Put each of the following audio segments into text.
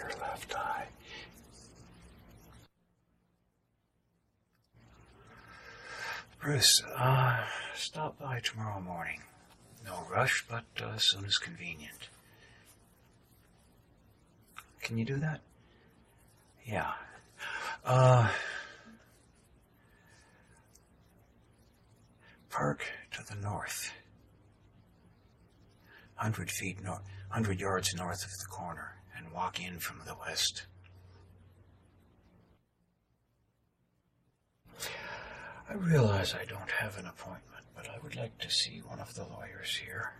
your left eye. Bruce, uh, stop by tomorrow morning. No rush, but uh, as soon as convenient. Can you do that? Yeah. Uh, park to the north. Hundred feet north, hundred yards north of the corner, and walk in from the west. I realize I don't have an appointment, but I would like to see one of the lawyers here.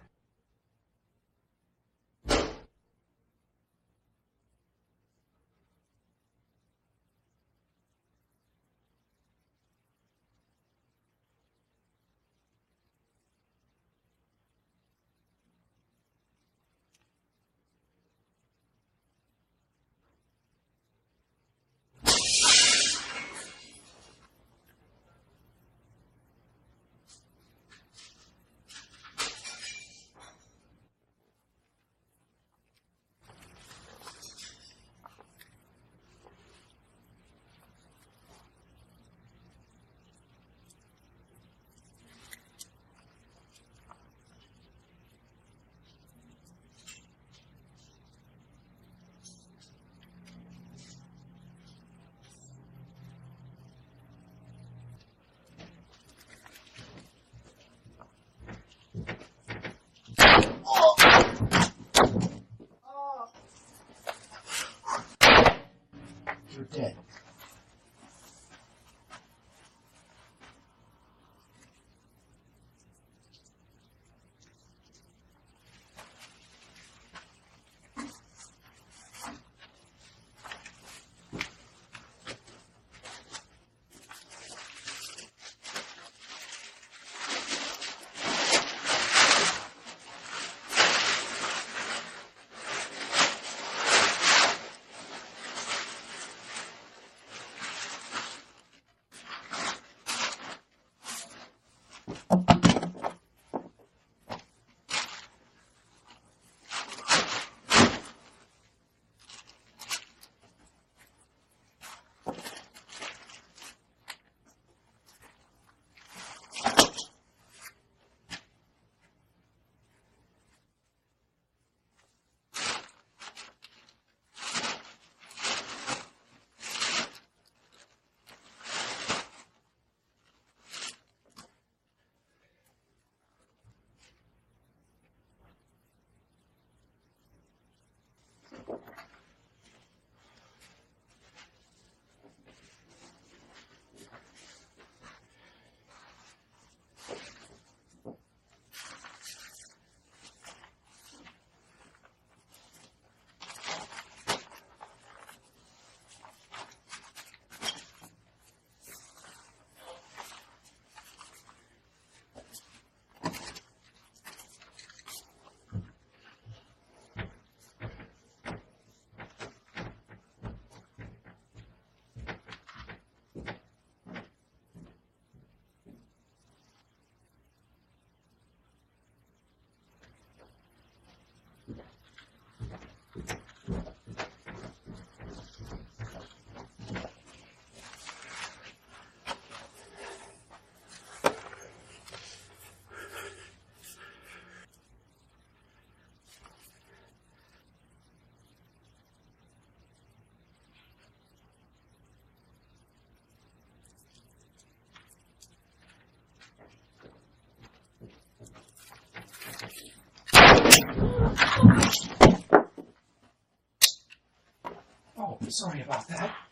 Sorry about that.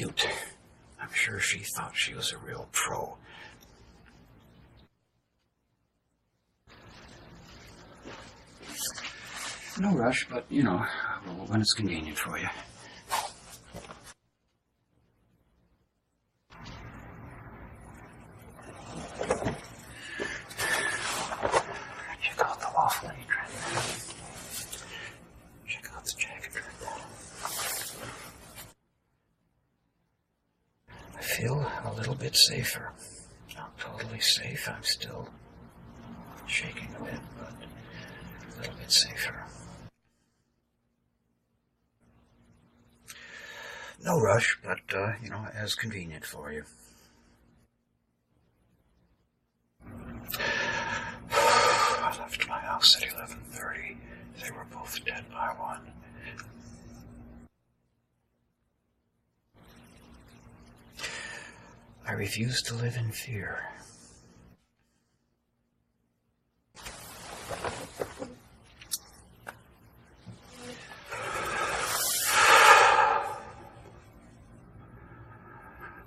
cute. I'm sure she thought she was a real pro. No rush, but you know, when it's convenient for you. Feel a little bit safer. Not totally safe. I'm still shaking a bit, but a little bit safer. No rush, but, uh, you know, as convenient for you. I left my house at 11.30. They were both dead by one. I refuse to live in fear.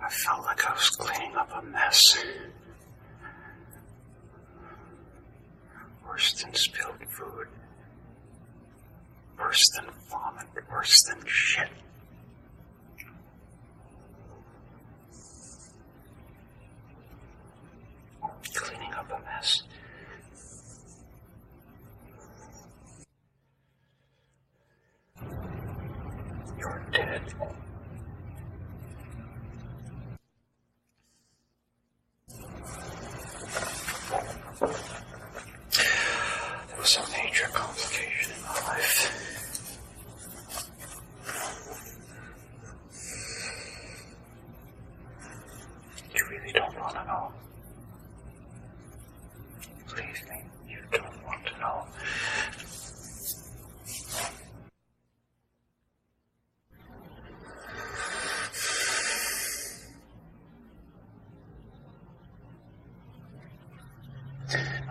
I felt like I was cleaning up a mess. Worse than spilled food. Worse than vomit. Worse than shit. Cleaning up a mess. You're dead. There was a major complication in my life. You really don't want to know. Me, you don't want to know.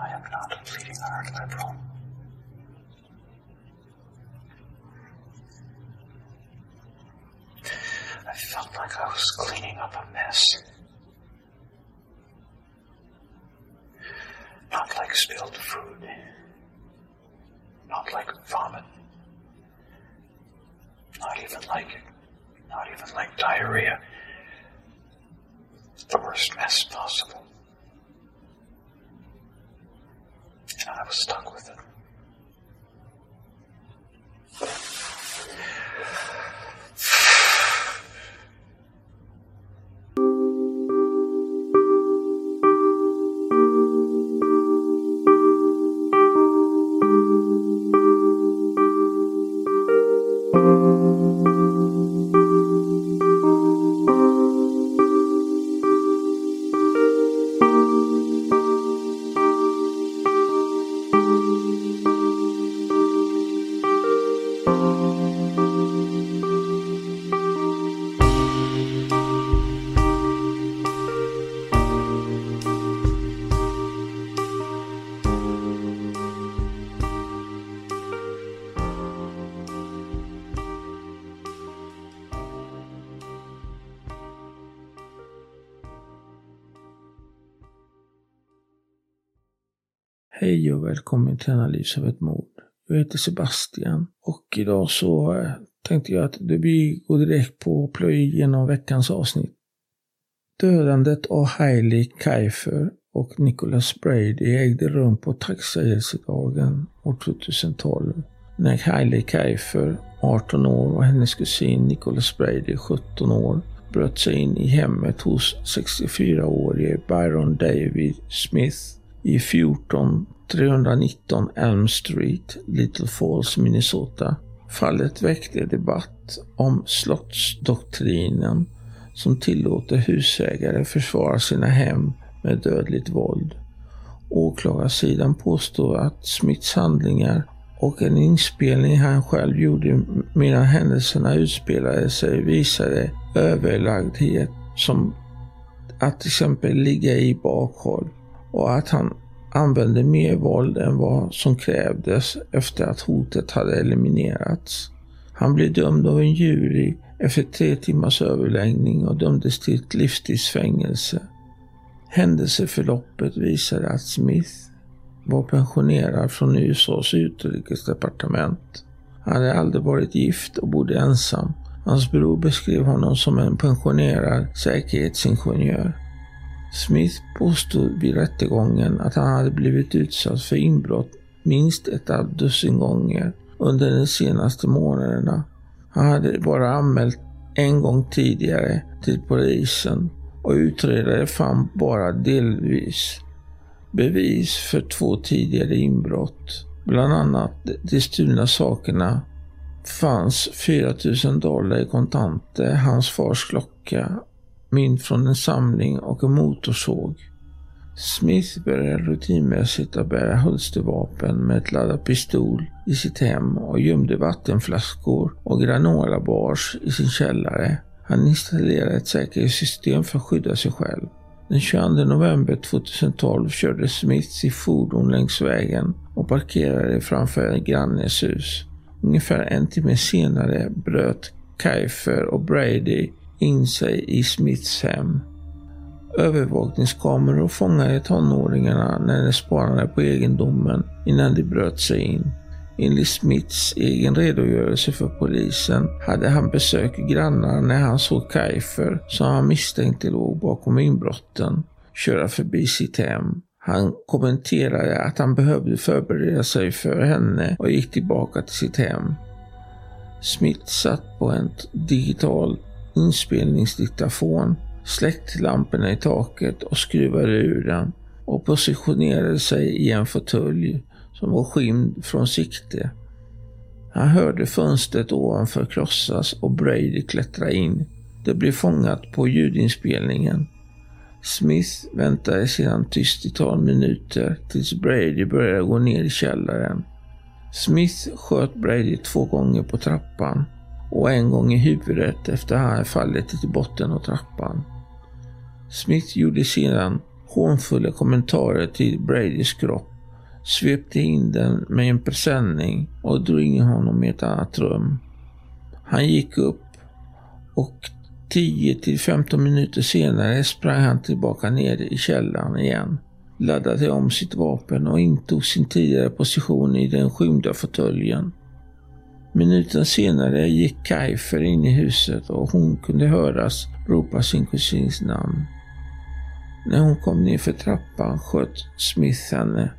I am not a bleeding heart liberal. I felt like I was cleaning up a mess. Not like spilled food. Not like vomit. Not even like, not even like diarrhea. Mess possible. And I was stuck with it. Hej och välkommen till Analys av ett mord. Jag heter Sebastian och idag så eh, tänkte jag att vi går direkt på att plöja igenom veckans avsnitt. Dödandet av Hailey Kiefer och Nicholas Brady ägde rum på tacksägelsedagen år 2012 när Hailey Kiefer, 18 år och hennes kusin Nicholas Brady, 17 år, bröt sig in i hemmet hos 64-årige Byron David Smith i 14 319 Elm Street, Little Falls, Minnesota. Fallet väckte debatt om slottsdoktrinen som tillåter husägare försvara sina hem med dödligt våld. Åklagarsidan påstår att Smiths handlingar och en inspelning han själv gjorde medan händelserna utspelade sig visade överlagdhet som att till exempel ligga i bakhåll och att han använde mer våld än vad som krävdes efter att hotet hade eliminerats. Han blev dömd av en jury efter tre timmars överläggning och dömdes till ett livstidsfängelse. Händelseförloppet visade att Smith var pensionerad från USAs utrikesdepartement. Han hade aldrig varit gift och bodde ensam. Hans bror beskrev honom som en pensionerad säkerhetsingenjör. Smith påstod vid rättegången att han hade blivit utsatt för inbrott minst ett dussin gånger under de senaste månaderna. Han hade bara anmält en gång tidigare till polisen och utredare fann bara delvis bevis för två tidigare inbrott. Bland annat de stulna sakerna fanns 4000 dollar i kontanter, hans fars klocka, mynt från en samling och en motorsåg. Smith började rutinmässigt att bära hölstervapen med ett laddat pistol i sitt hem och gömde vattenflaskor och granolabars i sin källare. Han installerade ett säkerhetssystem för att skydda sig själv. Den 22 november 2012 körde Smith sitt fordon längs vägen och parkerade framför en grannes hus. Ungefär en timme senare bröt Keifer och Brady in sig i Smiths hem. Övervakningskameror fångade tonåringarna när de spanade på egendomen innan de bröt sig in. Enligt Smiths egen redogörelse för polisen hade han besökt grannar när han såg Kaifer, som han misstänkte låg bakom inbrotten, köra förbi sitt hem. Han kommenterade att han behövde förbereda sig för henne och gick tillbaka till sitt hem. Smith satt på en digital inspelningsdiktafon, släckte lamporna i taket och skruvade ur den och positionerade sig i en fåtölj som var skymd från sikte. Han hörde fönstret ovanför krossas och Brady klättra in. Det blev fångat på ljudinspelningen. Smith väntade sedan tyst i tolv minuter tills Brady började gå ner i källaren. Smith sköt Brady två gånger på trappan och en gång i huvudet efter att han hade fallit till botten av trappan. Smith gjorde sedan hånfulla kommentarer till Bradys kropp, svepte in den med en presenning och drog in honom i ett annat rum. Han gick upp och 10 till 15 minuter senare sprang han tillbaka ner i källaren igen, laddade om sitt vapen och intog sin tidigare position i den skymda fåtöljen. Minuten senare gick Kajfer in i huset och hon kunde höras ropa sin kusins namn. När hon kom ner för trappan sköt Smith henne.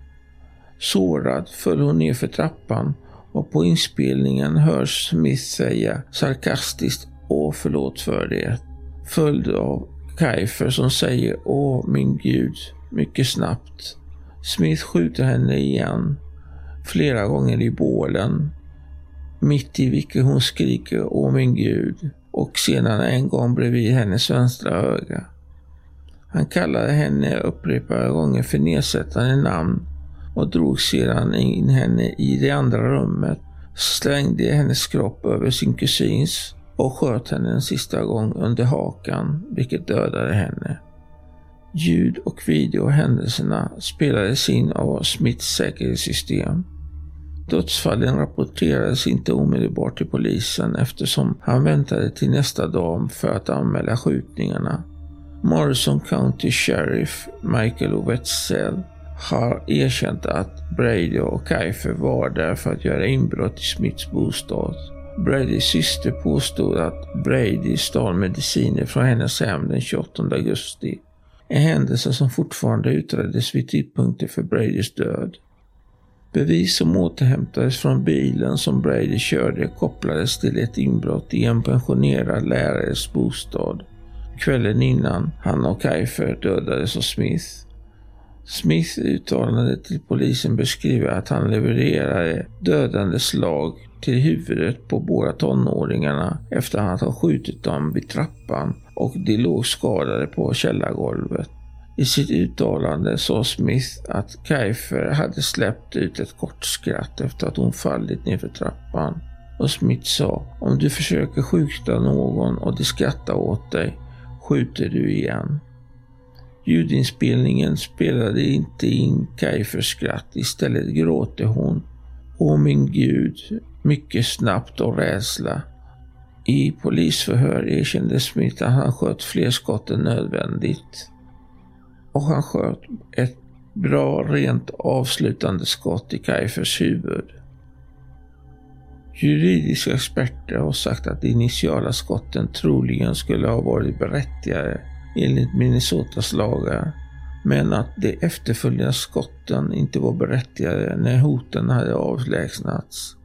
Sårad föll hon ner för trappan och på inspelningen hörs Smith säga sarkastiskt Åh, förlåt för det. Följd av Kajfer som säger Åh, min gud, mycket snabbt. Smith skjuter henne igen, flera gånger i bålen, mitt i vilket hon skriker Åh min gud och sedan en gång bredvid hennes vänstra öga. Han kallade henne upprepade gånger för nedsättande namn och drog sedan in henne i det andra rummet, slängde hennes kropp över sin kusins och sköt henne en sista gång under hakan, vilket dödade henne. Ljud och video händelserna spelades in av Smiths säkerhetssystem. Dödsfallen rapporterades inte omedelbart till polisen eftersom han väntade till nästa dag för att anmäla skjutningarna. Morrison County Sheriff Michael Wetzel har erkänt att Brady och Keifer var där för att göra inbrott i Smiths bostad. Bradys syster påstod att Brady stal mediciner från hennes hem den 28 augusti. En händelse som fortfarande utreddes vid tidpunkten för Bradys död. Bevis som återhämtades från bilen som Brady körde kopplades till ett inbrott i en pensionerad lärares bostad kvällen innan han och Kajfer dödades av Smith. Smith uttalande till polisen beskriver att han levererade dödande slag till huvudet på båda tonåringarna efter att han skjutit dem vid trappan och de låg skadade på källargolvet. I sitt uttalande sa Smith att Keifer hade släppt ut ett kort skratt efter att hon fallit nerför trappan. Och Smith sa, om du försöker skjuta någon och de skrattar åt dig, skjuter du igen. Ljudinspelningen spelade inte in Kaifers skratt. Istället gråter hon. Åh min gud, mycket snabbt och rädsla. I polisförhör erkände Smith att han sköt fler skott än nödvändigt. Och han sköt ett bra rent avslutande skott i Kaifers huvud. Juridiska experter har sagt att de initiala skotten troligen skulle ha varit berättigade enligt Minnesotas lagar, men att de efterföljande skotten inte var berättigade när hoten hade avlägsnats.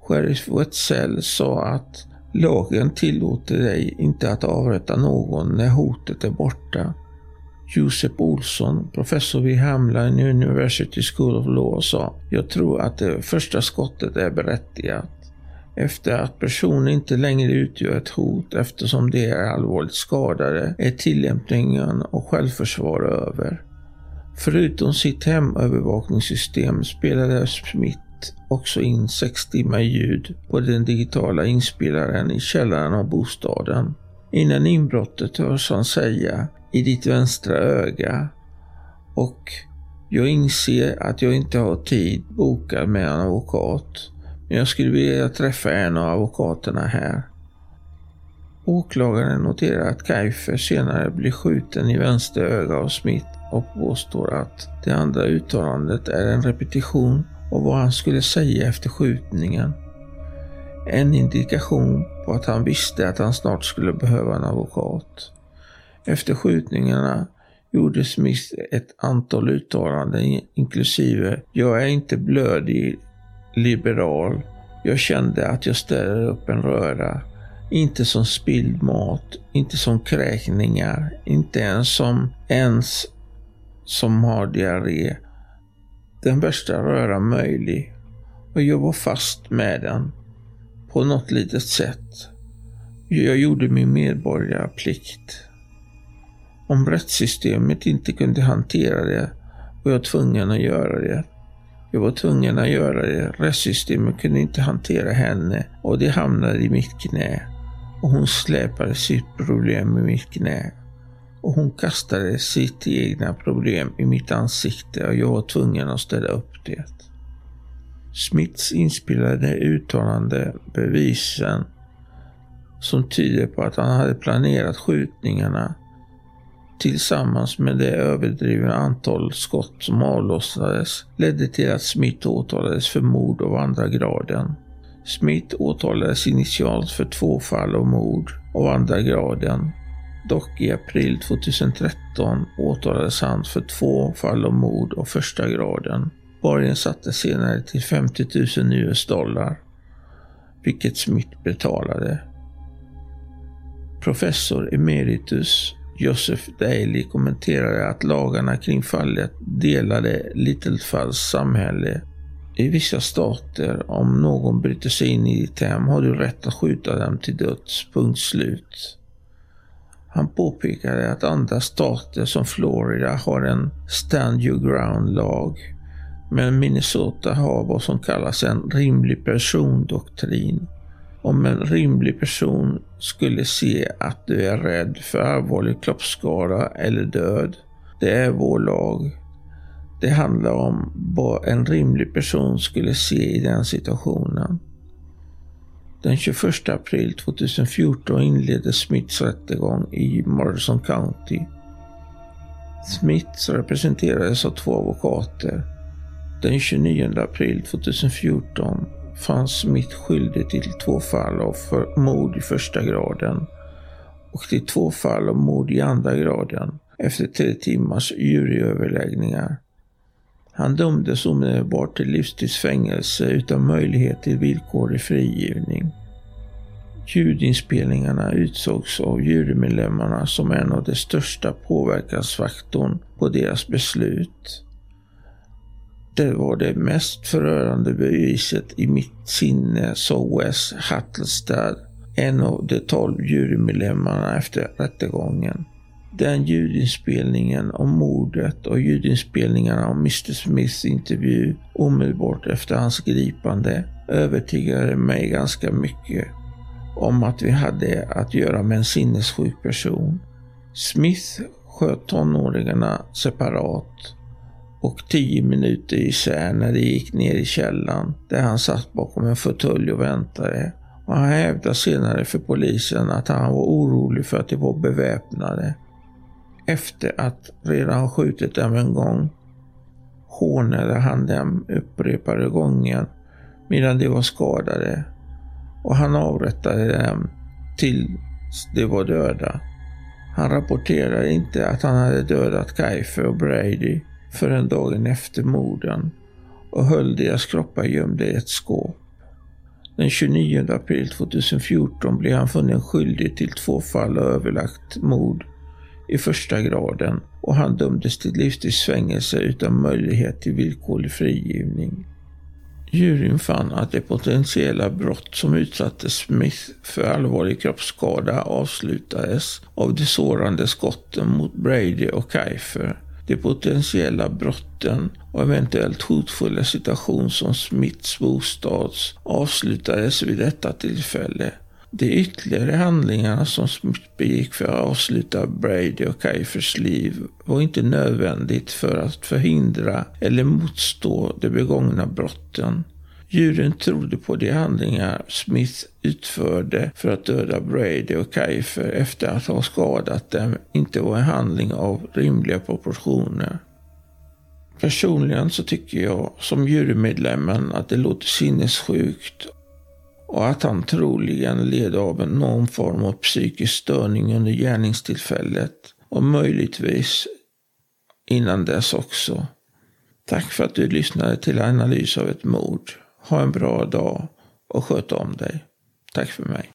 Sheriff Wetzel sa att lagen tillåter dig inte att avrätta någon när hotet är borta. Josep Olsson, professor vid Hamline University School of Law, sa Jag tror att det första skottet är berättigat efter att personen inte längre utgör ett hot eftersom de är allvarligt skadade är tillämpningen av självförsvar över. Förutom sitt hemövervakningssystem spelade Smith också in sex timmar ljud på den digitala inspelaren i källaren av bostaden. Innan inbrottet hörs han säga i ditt vänstra öga och jag inser att jag inte har tid bokad med en advokat. Men jag skulle vilja träffa en av advokaterna här. Åklagaren noterar att Kajfer senare blir skjuten i vänster öga av Smith och påstår att det andra uttalandet är en repetition av vad han skulle säga efter skjutningen. En indikation på att han visste att han snart skulle behöva en advokat. Efter skjutningarna gjorde Smith ett antal uttalanden inklusive “Jag är inte blödig liberal. Jag kände att jag ställer upp en röra. Inte som spilld mat, inte som kräkningar, inte ens som ens som har diarré. Den värsta röra möjlig. Och jag var fast med den. På något litet sätt. Jag gjorde min medborgarplikt. Om rättssystemet inte kunde hantera det var jag tvungen att göra det. Jag var tvungen att göra det. Rättssystemet kunde inte hantera henne och det hamnade i mitt knä. Och hon släpade sitt problem i mitt knä. Och hon kastade sitt egna problem i mitt ansikte och jag var tvungen att ställa upp det. Smiths inspelade uttalande bevisen som tyder på att han hade planerat skjutningarna tillsammans med det överdrivna antal skott som avlossades ledde till att Smith åtalades för mord av andra graden. Smith åtalades initialt för två fall av mord av andra graden. Dock i april 2013 åtalades han för två fall av mord av första graden. Borgen sattes senare till 50 000 US dollar, vilket Smith betalade. Professor emeritus Joseph Daly kommenterade att lagarna kring fallet delade Littlefalls samhälle. I vissa stater, om någon bryter sig in i ditt hem har du rätt att skjuta dem till döds. Punkt slut. Han påpekade att andra stater som Florida har en stand your ground-lag. Men Minnesota har vad som kallas en rimlig persondoktrin. Om en rimlig person skulle se att du är rädd för allvarlig kroppsskada eller död. Det är vår lag. Det handlar om vad en rimlig person skulle se i den situationen. Den 21 april 2014 inleddes Smiths rättegång i Madison County. Smiths representerades av två advokater. Den 29 april 2014 fanns Smith skyldig till två fall av mord i första graden och till två fall av mord i andra graden efter tre timmars juryöverläggningar. Han dömdes omedelbart till livstidsfängelse utan möjlighet till villkorlig frigivning. Ljudinspelningarna utsågs av jurymedlemmarna som en av de största påverkansfaktorn på deras beslut. Det var det mest förörande beviset i mitt sinne, sa Wes Hattelstad, en av de tolv jurymedlemmarna efter rättegången. Den ljudinspelningen om mordet och ljudinspelningarna om Mr Smiths intervju omedelbart efter hans gripande övertygade mig ganska mycket om att vi hade att göra med en sinnessjuk person. Smith sköt tonåringarna separat och tio minuter isär när de gick ner i källaren där han satt bakom en fåtölj och väntade. Och han hävdade senare för polisen att han var orolig för att de var beväpnade. Efter att redan ha skjutit dem en gång hånade han dem upprepade gånger medan de var skadade och han avrättade dem tills de var döda. Han rapporterade inte att han hade dödat Kaife och Brady förrän dagen efter morden och höll deras kroppar gömda i ett skåp. Den 29 april 2014 blev han funnen skyldig till två fall av överlagt mord i första graden och han dömdes till livstids fängelse utan möjlighet till villkorlig frigivning. Juryn fann att det potentiella brott som utsatte Smith för allvarlig kroppsskada avslutades av de sårande skotten mot Brady och Kiefer. De potentiella brotten och eventuellt hotfulla situation som Smiths bostads avslutades vid detta tillfälle. De ytterligare handlingarna som Smith begick för att avsluta Brady och Kaifers liv var inte nödvändigt för att förhindra eller motstå de begångna brotten. Juryn trodde på de handlingar Smith utförde för att döda Brady och Kiefer efter att ha skadat dem inte var en handling av rimliga proportioner. Personligen så tycker jag som jurymedlemmen att det låter sinnessjukt och att han troligen led av någon form av psykisk störning under gärningstillfället och möjligtvis innan dess också. Tack för att du lyssnade till analys av ett mord. Ha en bra dag och sköt om dig. Tack för mig.